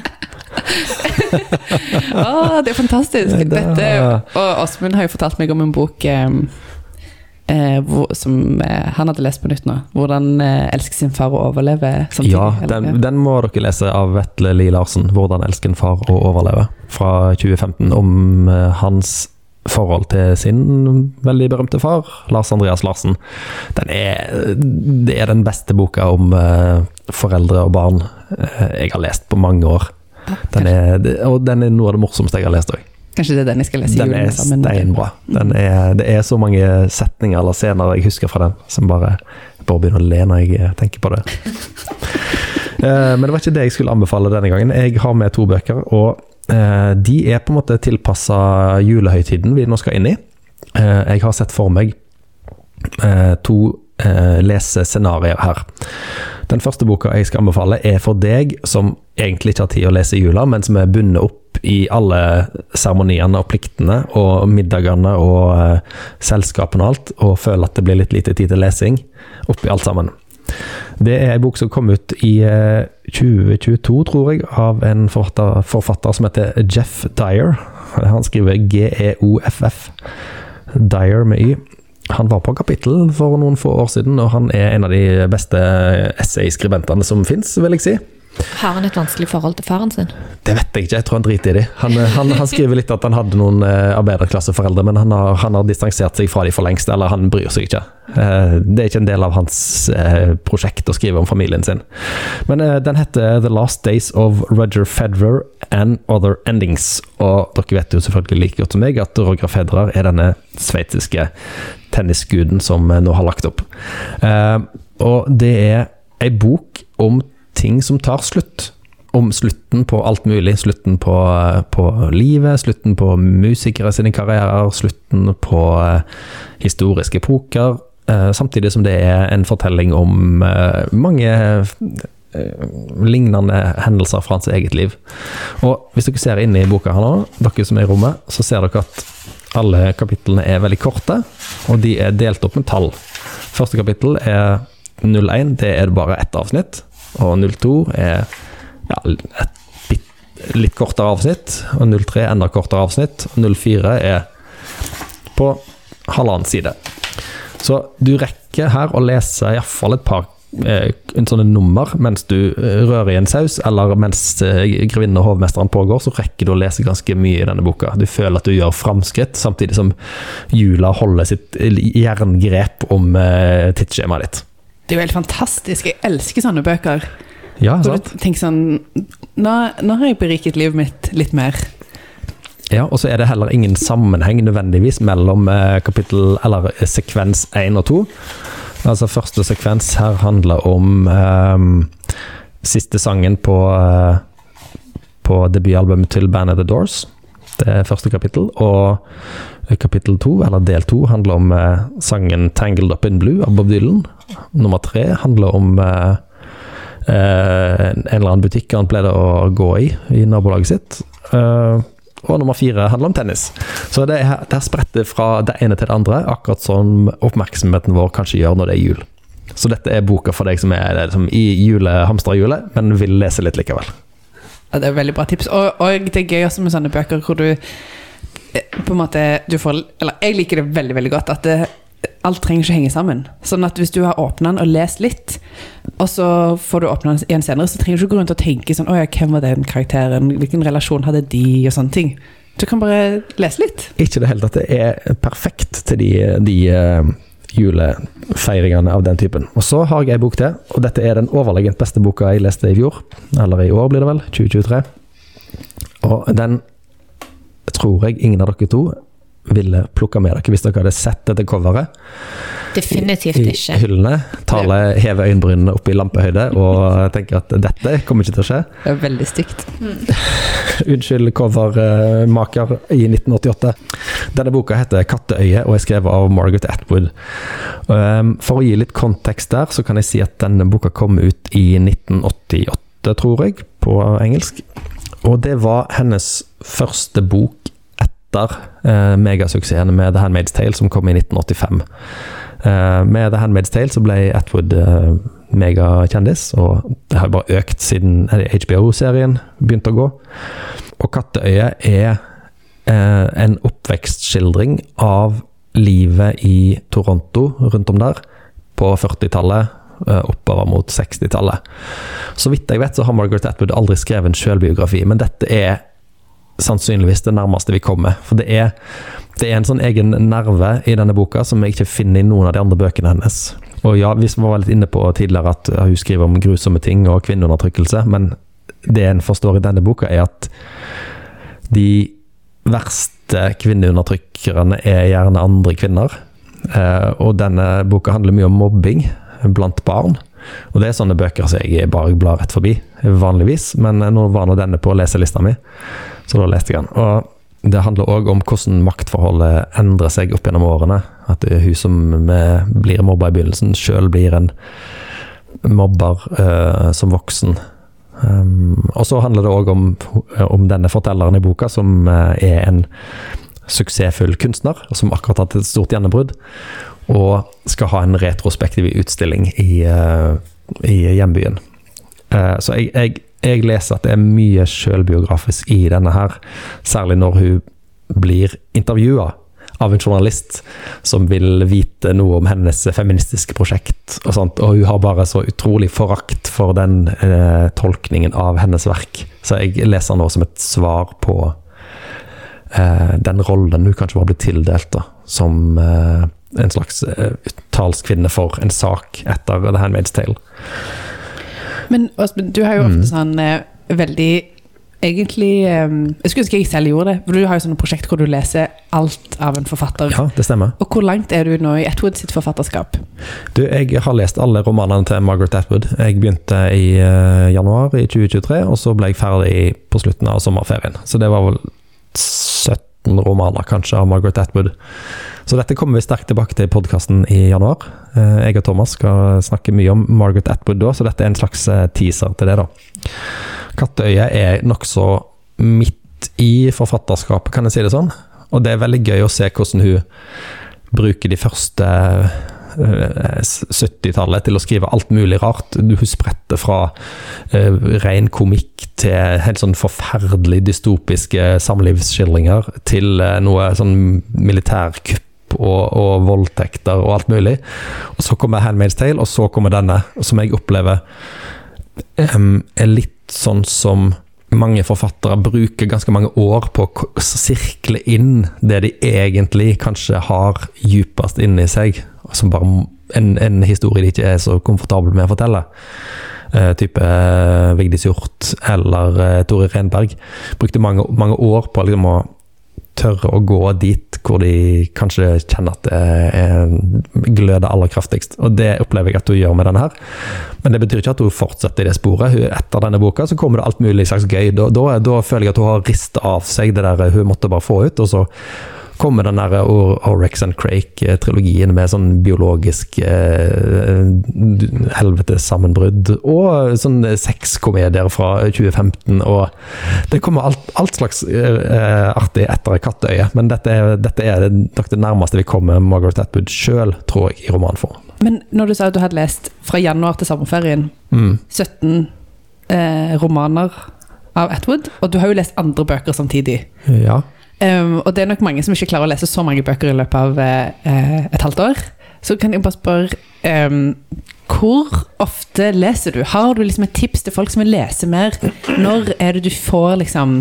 Å, det er fantastisk. Det- Dette, og Åsmund har jo fortalt meg om en bok eh, eh, hvor, som eh, han hadde lest på nytt nå. 'Hvordan eh, elske sin far og overleve'. samtidig, Ja, eller- den, den må dere lese av Vetle Lie Larsen. 'Hvordan elske en far og overleve', fra 2015. Om eh, hans forhold til sin veldig berømte far, Lars Andreas Larsen. Den er, det er den beste boka om uh, foreldre og barn uh, jeg har lest på mange år. Den er, og den er noe av det morsomste jeg har lest òg. Kanskje det er den jeg skal lese i Den julen er sammen deg. steinbra. Den er, det er så mange setninger eller scener jeg husker fra den, som bare jeg bare begynner å le når jeg eh, tenker på det. Men det var ikke det jeg skulle anbefale denne gangen. Jeg har med to bøker, og de er på en måte tilpassa julehøytiden vi nå skal inn i. Eh, Jeg har sett for meg eh, to eh, lesescenarioer her. Den første boka jeg skal anbefale, er for deg som egentlig ikke har tid å lese i jula, men som er bundet opp i alle seremoniene og pliktene og middagene og eh, selskapene og alt, og føler at det blir litt lite tid til lesing oppi alt sammen. Det er ei bok som kom ut i eh, 2022, tror jeg, av en forfatter, forfatter som heter Jeff Dyer. Han skriver G-E-O-F-F. Dyer med Y. Han var på kapittel for noen få år siden, og han er en av de beste essayskribentene som fins, vil jeg si. Har han et vanskelig forhold til faren sin? Det vet jeg ikke, jeg tror han driter i det. Han, han, han skriver litt at han hadde noen eh, arbeiderklasseforeldre, men han har, han har distansert seg fra de for lengst, eller han bryr seg ikke. Eh, det er ikke en del av hans eh, prosjekt å skrive om familien sin. Men den heter The Last Days of Roger Federer and Other Endings. Og dere vet jo selvfølgelig like godt som meg at Roger Federer er denne sveitsiske tennisguden som nå har lagt opp. Og det er ei bok om ting som tar slutt om slutten på alt mulig. Slutten på, på livet, slutten på musikere sine karrierer, slutten på eh, historiske epoker. Eh, samtidig som det er en fortelling om eh, mange lignende hendelser fra hans eget liv. Og hvis dere ser inne i boka her nå, dere som er i rommet, så ser dere at alle kapitlene er veldig korte, og de er delt opp med tall. Første kapittel er 01, det er bare ett avsnitt. Og 02 er ja, et bit, litt kortere avsnitt. Og 03 enda kortere avsnitt. Og 04 er på halvannen side. Så du rekker her å lese iallfall et par eh, en sånne nummer mens du eh, rører i en saus, eller mens eh, grevinnen og hovmesteren pågår, så rekker du å lese ganske mye i denne boka. Du føler at du gjør framskritt, samtidig som jula holder sitt jerngrep om eh, tidsskjemaet ditt. Det er jo helt fantastisk. Jeg elsker sånne bøker. Ja, Hvor sant? du tenker sånn nå, nå har jeg beriket livet mitt litt mer. Ja, og så er det heller ingen sammenheng nødvendigvis mellom eh, kapittel, eller eh, sekvens 1 og 2. Altså første sekvens her handler om um, siste sangen på, uh, på debutalbumet til bandet The Doors. Det er første kapittel. Og kapittel 2, eller del 2, handler om eh, sangen 'Tangled Up In Blue' av Bob Dylan. Nummer tre handler om eh, eh, en eller annen butikk han pleide å gå i i nabolaget sitt. Eh, og nummer fire handler om tennis. Så det, er, det er spretter fra det ene til det andre, akkurat som oppmerksomheten vår kanskje gjør når det er jul. Så dette er boka for deg som er liksom, i julehamsterhjulet, men vil lese litt likevel. Ja, det er veldig bra tips. Og, og det er gøy også med sånne bøker hvor du på en måte du får Eller jeg liker det veldig, veldig godt. At det, alt trenger ikke henge sammen. Sånn at hvis du har åpna den og lest litt, og så får du åpna den igjen senere, så trenger du ikke gå rundt og tenke sånn Å ja, hvem var den karakteren? Hvilken relasjon hadde de? Og sånne ting. Du kan bare lese litt. Ikke det hele tatt. Det er perfekt til de, de eh, julefeiringene av den typen. Og så har jeg ei bok til, og dette er den overlegent beste boka jeg leste i fjor. Eller i år, blir det vel. 2023. Og den tror jeg ingen av dere to ville plukka med dere hvis dere hadde sett dette coveret Definitivt i ikke. hyllene. Tale hever øyenbrynene opp i lampehøyde og tenker at dette kommer ikke til å skje. Det er veldig stygt. Unnskyld, covermaker i 1988. Denne boka heter 'Katteøye' og er skrevet av Margaret Atwood. Um, For å gi litt kontekst der, så kan jeg si at denne boka kom ut i 1988, tror jeg, på engelsk. Og det var hennes første bok etter eh, megasuksessen med The Handmaid's Tale, som kom i 1985. Eh, med The Handmaid's Tale så ble Atwood eh, megakjendis, og det har bare økt siden HBO-serien begynte å gå. Og 'Katteøyet' er eh, en oppvekstskildring av livet i Toronto, rundt om der, på 40-tallet, eh, oppover mot 60-tallet. Så vidt jeg vet, så har Margaret Atwood aldri skrevet en selvbiografi, men dette er sannsynligvis det nærmeste vi kommer. For det er, det er en sånn egen nerve i denne boka som jeg ikke finner i noen av de andre bøkene hennes. Og ja, vi var litt inne på tidligere at hun skriver om grusomme ting og kvinneundertrykkelse, men det en forstår i denne boka, er at de verste kvinneundertrykkerne er gjerne andre kvinner. Eh, og denne boka handler mye om mobbing blant barn. Og det er sånne bøker som jeg bare blar rett forbi, vanligvis. Men nå var nå denne på leselista mi, så da leste jeg den. Og det handler òg om hvordan maktforholdet endrer seg opp gjennom årene. At hun som blir mobba i begynnelsen, sjøl blir en mobber uh, som voksen. Um, og så handler det òg om, om denne fortelleren i boka, som uh, er en suksessfull kunstner, som akkurat har hatt et stort gjennombrudd, og skal ha en retrospektiv utstilling i, uh, i hjembyen. Så jeg, jeg, jeg leser at det er mye sjølbiografisk i denne her, særlig når hun blir intervjua av en journalist som vil vite noe om hennes feministiske prosjekt og sånt, og hun har bare så utrolig forakt for den eh, tolkningen av hennes verk. Så jeg leser nå som et svar på eh, den rollen hun kanskje var blitt tildelt da, som eh, en slags eh, talskvinne for en sak etter The Handmaid's Tale. Men Åsmund, du har jo Mm. ofte sånn eh, veldig Egentlig eh, Jeg skulle ønske jeg selv gjorde det. For du har jo sånne prosjekt hvor du leser alt av en forfatter. Ja, det stemmer. Og hvor langt er du nå i Atwood sitt forfatterskap? Du, jeg har lest alle romanene til Margaret Atwood. Jeg begynte i eh, januar i 2023, og så ble jeg ferdig på slutten av sommerferien. Så det var vel 17 romaner, kanskje, av Margaret Atwood. Så dette kommer vi sterkt tilbake til i podkasten i januar. Eh, Jeg og Thomas skal snakke mye om Margaret Atwood da, så dette er en slags eh, teaser til det, da. Kattøyet er nokså midt i forfatterskapet, kan jeg si det sånn. Og det er veldig gøy å se hvordan hun bruker de første 70-tallet til å skrive alt mulig rart. Hun spretter fra eh, ren komikk til helt sånn forferdelig dystopiske samlivsskildringer, til eh, noe sånn militærkupp og, og voldtekter og alt mulig. Og så kommer Handmaid's Tale, og så kommer denne, som jeg opplever um, er litt sånn som mange forfattere bruker ganske mange år på å sirkle inn det de egentlig kanskje har djupest inni seg, som bare en, en historie de ikke er så komfortable med å fortelle. Uh, type uh, Vigdis Hjorth eller uh, Tore Renberg. Brukte mange, mange år på liksom å tørre å gå dit hvor de kanskje kjenner at det er, gløder aller kraftigst. Og det opplever jeg at hun gjør med denne her. Men det betyr ikke at hun fortsetter i det sporet. Hun, etter denne boka så kommer det alt mulig slags gøy. Da, da, da føler jeg at hun har ristet av seg det der hun måtte bare få ut. og så kommer den der Or- Orex and Crake-trilogien med sånn biologisk eh, helvetes sammenbrudd, og sånn sexkomedier fra 2015, og det kommer alt, alt slags eh, artig etter Kattøyet, men dette dette er nok det nærmeste vi kommer Margaret Atwood sjøl, tror jeg, i romanform. Men når du sa at du hadde lest fra januar til sommerferien Mm. 17 eh, romaner av Atwood, og du har jo lest andre bøker samtidig. Ja. Um, og det er nok mange som ikke klarer å lese så mange bøker i løpet av uh, et halvt år. Så kan jeg bare spørre um, Hvor ofte leser du? Har du liksom et tips til folk som vil lese mer? Når er det du får liksom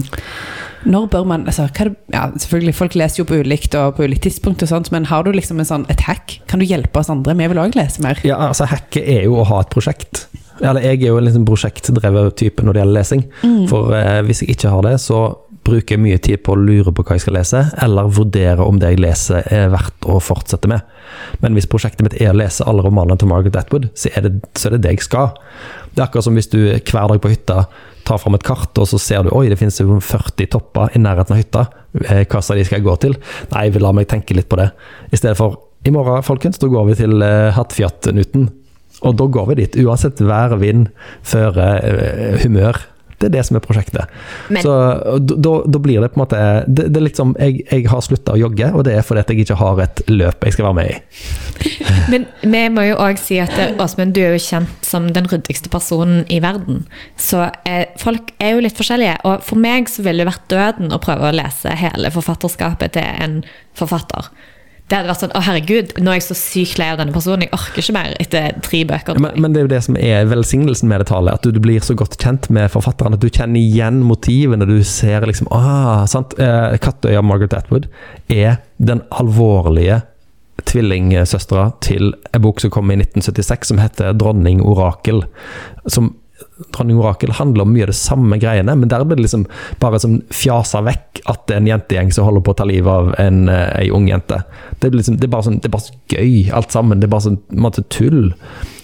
Når bør man altså, hva er det, ja, Selvfølgelig, folk leser jo på ulikt og på ulikt tidspunkt, og sånt, men har du liksom en sånn, et hack? Kan du hjelpe oss andre? Vi vil òg lese mer. Ja, altså Hacket er jo å ha et prosjekt. Eller jeg er jo en liksom prosjektdrevet type når det gjelder lesing. For eh, hvis jeg ikke har det, så bruker jeg mye tid på å lure på hva jeg skal lese, eller vurdere om det jeg leser er verdt å fortsette med. Men hvis prosjektet mitt er å lese alle romanene til Margaret Atwood, så er det så er det, det jeg skal. Det er akkurat som hvis du hver dag på hytta tar fram et kart, og så ser du oi, det finnes jo 40 topper i nærheten av hytta. Eh, Hva av de skal jeg gå til? Nei, jeg vil la meg tenke litt på det. I stedet for i morgen, folkens, da går vi til eh, Hattfjatt-Nuten. Og da går vi dit, uansett vær, vind, føre, eh, humør. Det er det som er prosjektet. Men- Så da, blir det på en måte Det, det er litt som jeg, jeg har slutta å jogge, og det er fordi at jeg ikke har et løp jeg skal være med i. Men vi må jo òg si at Åsmund, du er jo kjent som den ryddigste personen i verden. Så eh, folk er jo litt forskjellige. Og for meg så ville det vært døden å prøve å lese hele forfatterskapet til en forfatter. Det hadde vært sånn Å, herregud, nå er jeg så sykt lei av denne personen. Jeg orker ikke mer etter tre bøker. Men, men det er jo det som er velsignelsen med det tallet, at du, du blir så godt kjent med forfatteren at du kjenner igjen motivene. Du ser liksom ah, sant? Eh, Kattøya Margaret Atwood er den alvorlige tvillingsøstera til en bok som kom i 1976 som heter 'Dronning Orakel'. Som Dronning Orakel handler om mye av det samme greiene, men der blir det liksom bare som fjasa vekk at det er en jentegjeng som holder på å ta livet av en, eh, ei ung jente. Det, liksom, det, er bare sånn, det er bare så gøy, alt sammen. Det er bare sånn en måte tull.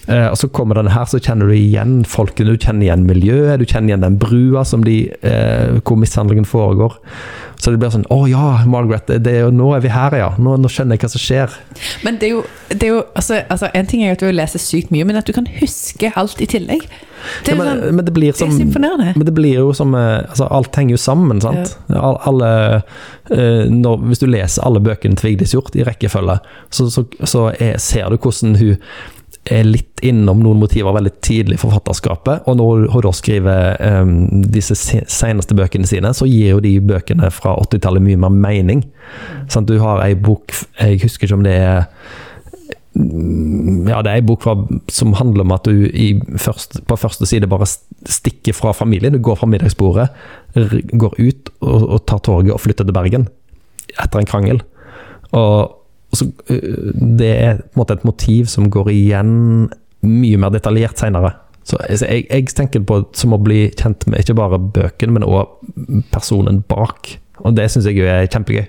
Eh, og så kommer denne her, så kjenner du igjen folkene, du kjenner igjen miljøet, du kjenner igjen den brua som de, eh, hvor mishandlingen foregår. Så det blir sånn Å ja, Margaret, det, det er jo, nå er vi her, ja. Nå, nå skjønner jeg hva som skjer. Men det er jo, det er jo altså, altså, En ting er at du leser sykt mye, men at du kan huske alt i tillegg. Det Ja, er, jo men, sånn, men det blir det er så imponerende. Men det blir jo som eh, altså Alt henger jo sammen, sant? Al- Alle uh, når, Hvis du leser alle bøkene til Vigdis Hjorth i rekkefølge, så, så, så er, ser du hvordan hun er litt innom noen motiver veldig tidlig i forfatterskapet. Og når hun da skriver um, disse seneste bøkene sine, så gir jo de bøkene fra 80-tallet mye mer mening. Sånn, Du har ei bok Jeg husker ikke om det er ja, det er en bok fra, som handler om at du først, på første side bare stikker fra familien. Du går fra middagsbordet, går ut og, og tar toget og flytter til Bergen etter en krangel. Og, og så, øh, det er på en måte et motiv som går igjen mye mer detaljert senere. Så altså, jeg, jeg tenker på som å bli kjent med ikke bare bøkene, men òg personen bak. Og det syns jeg jo er kjempegøy.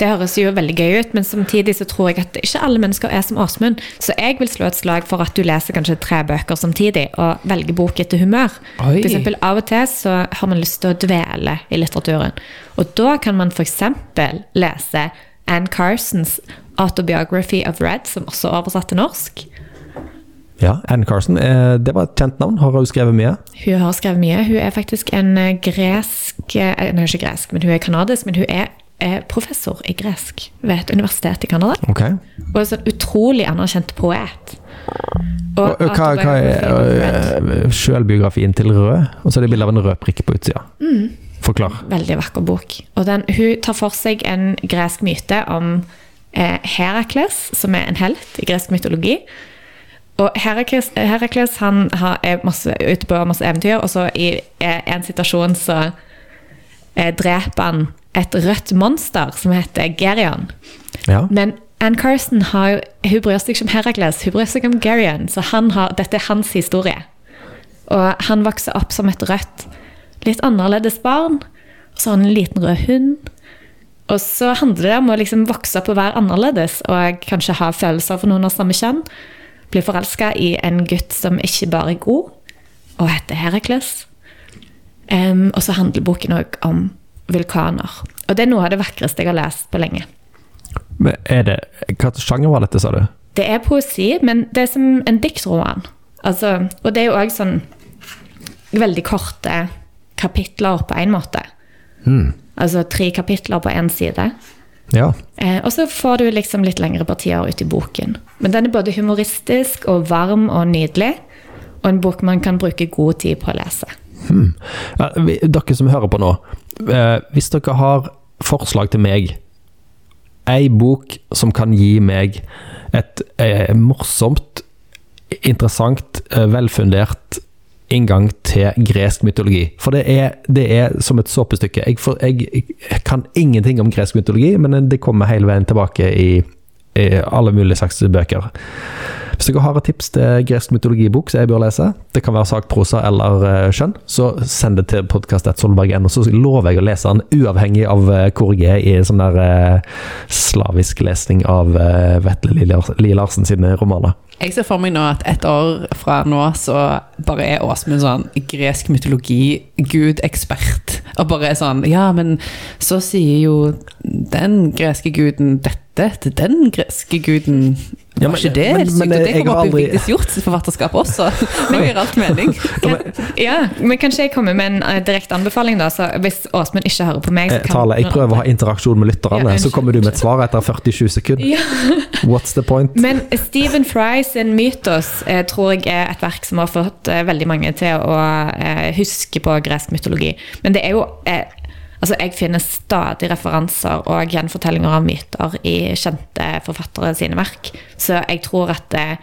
Det høres jo veldig gøy ut, men samtidig så tror jeg at ikke alle mennesker er som Åsmund. Så jeg vil slå et slag for at du leser kanskje tre bøker samtidig, og velger bok etter humør. Oi. For eksempel, av og til så har man lyst til å dvele i litteraturen. Og da kan man f.eks. lese Anne Carsons Autobiography of Red, som også er oversatt til norsk. Ja, Ann Carson, eh, det var et kjent navn. Har hun skrevet mye? Hun har skrevet mye. Hun er faktisk en eh, gresk eh, Nei, ikke gresk, men hun er kanadisk, men hun er professor i gresk ved et universitet i Canada. Okay. Og en sånn utrolig anerkjent poet. Og Og, hva, hva er selvbiografien til Rød? Og så er det bilde av en rød prikk på utsida. Forklar. Veldig vakker bok. Og den, hun tar for seg en gresk myte om eh, Herakles, som er en helt i gresk mytologi. Og Herakles, Herakles han har, er masse, ute på masse eventyr, og så i eh, en situasjon så eh, dreper han et rødt monster som heter Gerion. Ja. Men Ann Carson har, hun bryr seg ikke om Herakles, hun bryr seg om Gerion. Så han har, dette er hans historie. Og han vokser opp som et rødt, litt annerledes barn. Og så har han en liten rød hund. Og så handler det om å liksom vokse opp og være annerledes, og kanskje ha følelser for noen av samme kjønn. Bli forelska i en gutt som ikke bare er god, og heter Herakles. Um, og så handler boken òg om vulkaner. Og det er noe av det vakreste jeg har lest på lenge. Men er det, hva sjanger var dette, sa du? Det er poesi, men det er som en diktroman. Altså, og det er jo òg sånn veldig korte kapitler på en måte. Altså tre kapitler på én side. Ja. Eh, og så får du liksom litt lengre partier ut i boken. Men den er både humoristisk og varm og nydelig. Og en bok man kan bruke god tid på å lese. Hmm. dere som hører på nå, eh, hvis dere har forslag til meg, ei bok som kan gi meg et eh, morsomt, interessant, eh, velfundert inngang til gresk mytologi. For det er, det er som et såpestykke. Jeg, for, jeg, jeg kan ingenting om gresk mytologi, men det kommer hele veien tilbake i, i alle mulige slags bøker. Hvis dere har et tips til gresk mytologibok som jeg bør lese, det kan være sakprosa eller eh, skjønn, så send det til podkast.solberg.no, så lover jeg å lese den uavhengig av eh, hvor jeg er i sånn der eh, slavisk lesning av Vetle Lie Larsen sine romaner. Jeg ser for meg nå at et år fra nå så bare er Åsmund sånn gresk mytologi-gud-ekspert. Og bare er sånn Ja, men så sier jo den greske guden dette til den greske guden. Ja, men- ikke det men- helt sykt? men det kommer aldri... opp i Vigdis Hjorts forfatterskap også. Nå gir alt mening. Ja, men kanskje jeg kommer med en eh, direkte anbefaling, da. Så hvis Åsmund ikke hører på meg, så kan Tale, jeg prøver å ha interaksjon med lytterne, Ja, så kommer du med et svar etter 47 sekunder. Ja. What's the point? Men Stephen Fry sin Mytos eh, tror jeg er et verk som har fått eh, veldig mange til å eh, huske på gresk mytologi. Men det er jo eh, Altså, jeg finner stadig referanser og gjenfortellinger av myter i kjente forfattere sine verk. Så jeg tror at det,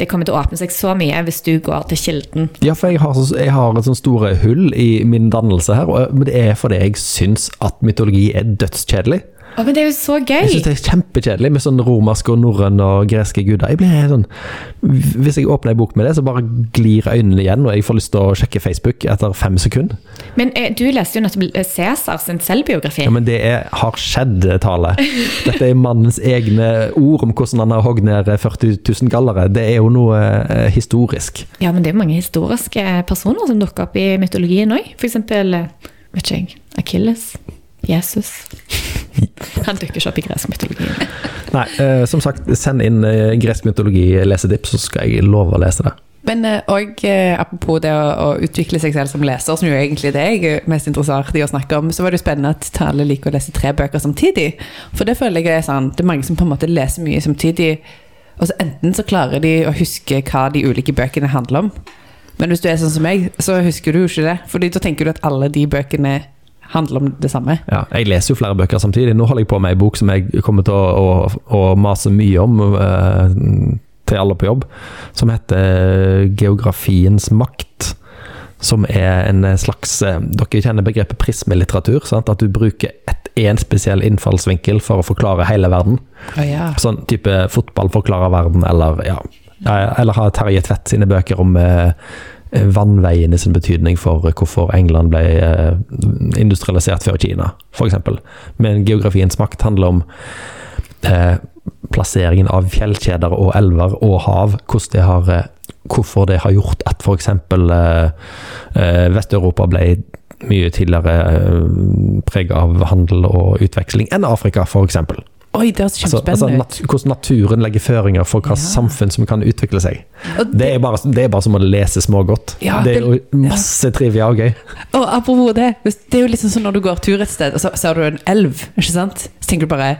det kommer til å åpne seg så mye hvis du går til kilden. Ja, for jeg har, så, jeg har et sånn store hull i min dannelse her, men det er fordi jeg syns at mytologi er dødskjedelig. Å, men det er jo så gøy! Jeg syns det er kjempekjedelig med sånn romerske og norrøne og greske guder. Jeg blir sånn Hvis jeg åpner en bok med det, så bare glir øynene igjen, og jeg får lyst til å sjekke Facebook etter fem sekunder. Men eh, du leste jo nettopp Cæsar sin selvbiografi. Ja, men det er, har skjedd, Tale. Dette er mannens egne ord om hvordan han har hogd ned 40 000 gallere. Det er jo noe eh, historisk. Ja, men det er jo mange historiske personer som dukker opp i mytologien òg. Eksempel, eh, vet ikke jeg, Akilles. Jesus. Han dukker ikke opp i gresk mytologi. Nei, eh, som sagt, send inn eh, gresk mytologi-lesetips, så skal jeg love å lese det. Men òg og eh, apropos det å, å utvikle seg selv som leser, som jo egentlig det jeg er mest interessert i å snakke om, så var det jo spennende at Tale liker å lese tre bøker samtidig. For det føler jeg er sånn, det er mange som på en måte leser mye samtidig, og så enten så klarer de å huske hva de ulike bøkene handler om. Men hvis du er sånn som meg, så husker du jo ikke det. Fordi da tenker du at alle de bøkene handler om det samme. Ja, jeg leser jo flere bøker samtidig. Nå holder jeg på med ei bok som jeg kommer til å, å, å mase mye om eh, til alle på jobb, som heter 'Geografiens makt'. Som er en slags eh, Dere kjenner begrepet prismelitteratur? sant? At du bruker én spesiell innfallsvinkel for å forklare hele verden. Oh, ja. Sånn type fotball forklarer verden, eller ja Eller har Terje Tvedt sine bøker om eh, vannveiene sin betydning for hvorfor England ble eh, industrialisert før Kina, f.eks. Men geografiens makt handler om eh, plasseringen av fjellkjeder og elver og hav. Det har, eh, hvorfor det har gjort at f.eks. Eh, eh, Vest-Europa ble mye tidligere eh, av handel og utveksling enn Afrika, f.eks. Oi, det høres Altså, altså nat hvordan naturen legger føringer for hva Ja. samfunn som kan utvikle seg. Det, Det er bare, det er bare som å lese smågodt. Ja, det er jo det- masse trivia og gøy. Og apropos det, det er jo liksom sånn når du går tur et sted, og så ser du en elv, ikke sant? Så tenker du bare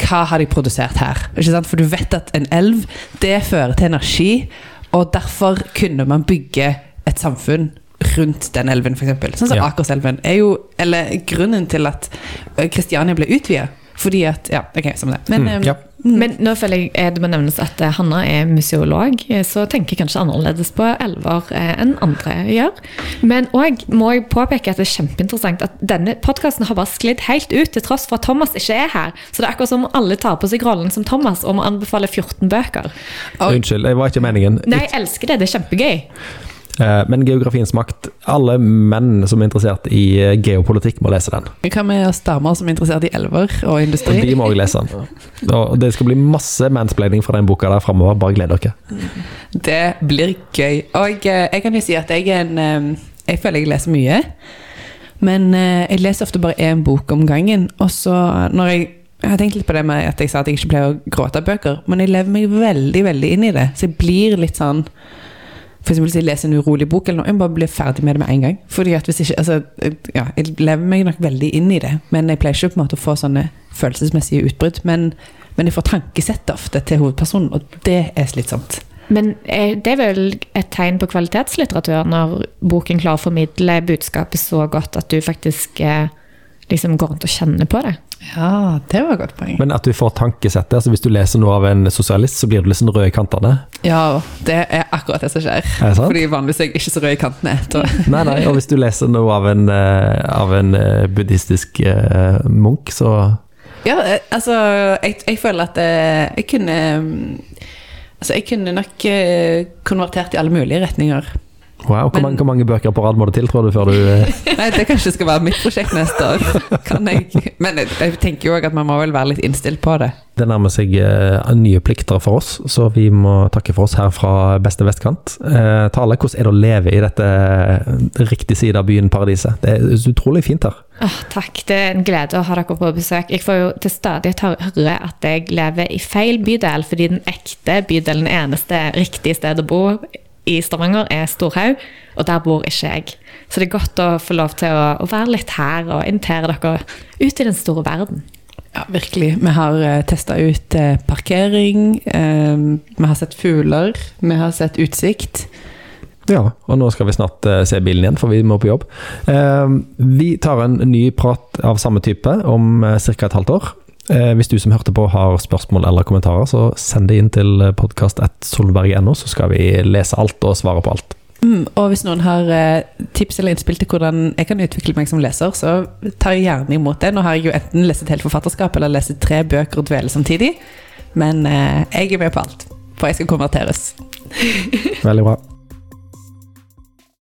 Hva har de produsert her? Ikke sant? For du vet at en elv, det fører til energi, og derfor kunne man bygge et samfunn rundt den elven, f.eks. Sånn som Ja. Akerselven er jo Eller grunnen til at Kristiania ble utvida. Fordi at Ja, ok, samme det. Men Mm, eh, ja. Men nå føler jeg eh, det må nevnes at eh, Hanna er museolog, eh, så tenker jeg kanskje annerledes på elver enn andre gjør. Men òg må jeg påpeke at det er kjempeinteressant at denne podkasten har bare sklidd helt ut, til tross for at Thomas ikke er her. Så det er akkurat som om alle tar på seg rollen som Thomas og må anbefale 14 bøker. Og- Unnskyld, det var ikke meningen. Nei, jeg elsker det. Det er kjempegøy. Eh, Men geografiens makt, alle menn som er interessert i eh, geopolitikk, må lese den. hva med oss damer som er interessert i elver og industri? de må òg lese den. Og det skal bli masse mansplaining fra den boka der framover. Bare gled dere. Det blir gøy. Og eh, jeg kan jo si at jeg er en Jeg føler jeg leser mye. Men jeg leser ofte bare én bok om gangen. Og så når jeg jeg har tenkt litt på det med at jeg sa at jeg ikke pleier å gråte av bøker, men jeg lever meg veldig veldig inn i det. Så jeg blir litt sånn For hvis jeg leser en urolig bok, eller noe, jeg må bare bli ferdig med det med en gang. Fordi at hvis ikke, altså, ja, Jeg lever meg nok veldig inn i det, men jeg pleier ikke på en måte å få sånne følelsesmessige utbrudd. Men, men jeg får tankesettet ofte til hovedpersonen, og det er slitsomt. Men eh, det er vel et tegn på kvalitetslitteratur når boken klarer å formidle budskapet så godt at du faktisk eh, liksom går rundt og kjenner på det. Ja, det var et godt poeng. Men at du får tankesettet. altså Hvis du leser noe av en sosialist, så blir du liksom rød i kantene. Ja, det er akkurat det som skjer. Er det sant? Fordi vanligvis er jeg ikke så rød i kantene. Nei, nei, og hvis du leser noe av en, eh, av en eh, buddhistisk uh, munk, så Ja, altså, jeg, jeg føler at eh, jeg kunne mm, Altså, jeg kunne nok konvertert i alle mulige retninger. Wow, hvor, Men- mange, hvor mange bøker på rad må det til, tror du, før du eh, Nei, det kanskje skal være mitt prosjekt neste år. Kan jeg. Men jeg, tenker jo òg at man må vel være litt innstilt på det. Det nærmer seg uh, nye plikter for oss, så vi må takke for oss her fra beste vestkant. Uh, Tale, hvordan er det å leve i dette riktig side av byen Paradiset? Det er utrolig fint her. Oh, takk, det er en glede å ha dere på besøk. Jeg får jo til stadighet høre at jeg lever i feil bydel, fordi den ekte bydelen, er eneste riktige sted å bo i Stavanger, er Storhaug, og der bor ikke jeg. Så det er godt å få lov til å, å være litt her og invitere dere ut i den store verden. Ja, virkelig. Vi har uh, testa ut eh, parkering, eh, vi har sett fugler, vi har sett utsikt. Ja, og nå skal vi snart eh, se bilen igjen, for vi må på jobb. Eh, vi tar en ny prat av samme type om ca. et halvt år. Eh, hvis du som hørte på har spørsmål eller kommentarer, så send det inn til podkast.solberg.no, så skal vi lese alt og svare på alt. Mm, og hvis noen har eh, tips eller innspill til hvordan jeg kan utvikle meg som leser, så tar jeg gjerne imot det. Nå har jeg jo enten lest et helt forfatterskap eller lest tre bøker og dvele samtidig. Men eh, jeg er med på alt, for jeg skal konverteres. Veldig bra.